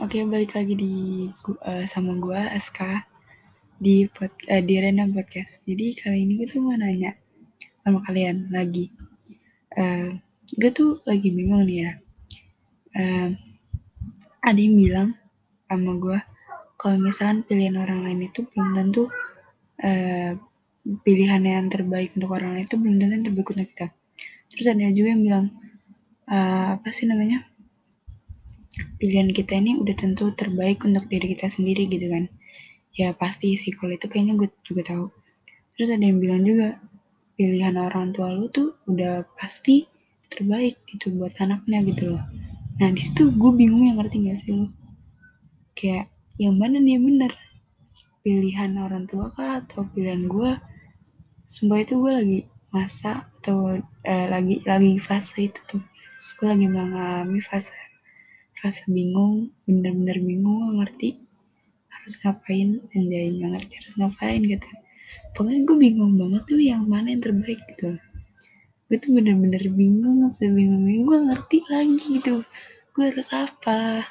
Oke, balik lagi di uh, sama gue Aska di pod, uh, di Random Podcast. Jadi kali ini gue tuh mau nanya sama kalian lagi. Uh, gue tuh lagi bingung nih ya. Uh, ada yang bilang sama gue kalau misalkan pilihan orang lain itu belum tentu uh, pilihan yang terbaik untuk orang lain itu belum tentu yang terbaik untuk kita. Terus ada juga yang bilang uh, apa sih namanya? Pilihan kita ini udah tentu terbaik untuk diri kita sendiri gitu kan. Ya pasti sih kalau itu kayaknya gue juga tahu. Terus ada yang bilang juga pilihan orang tua lu tuh udah pasti terbaik gitu buat anaknya gitu loh. Nah di situ gue bingung yang ngerti gak sih lu? Kayak yang mana nih yang bener? Pilihan orang tua kah atau pilihan gue sumpah itu gue lagi masa atau eh, lagi lagi fase itu tuh. Gue lagi mengalami fase rasa bingung bener-bener bingung gak ngerti harus ngapain dan jadi gak ngerti harus ngapain gitu. Pokoknya gue bingung banget tuh yang mana yang terbaik gitu. Gue tuh bener-bener bingung sebingung bingung gue ngerti lagi gitu gue harus apa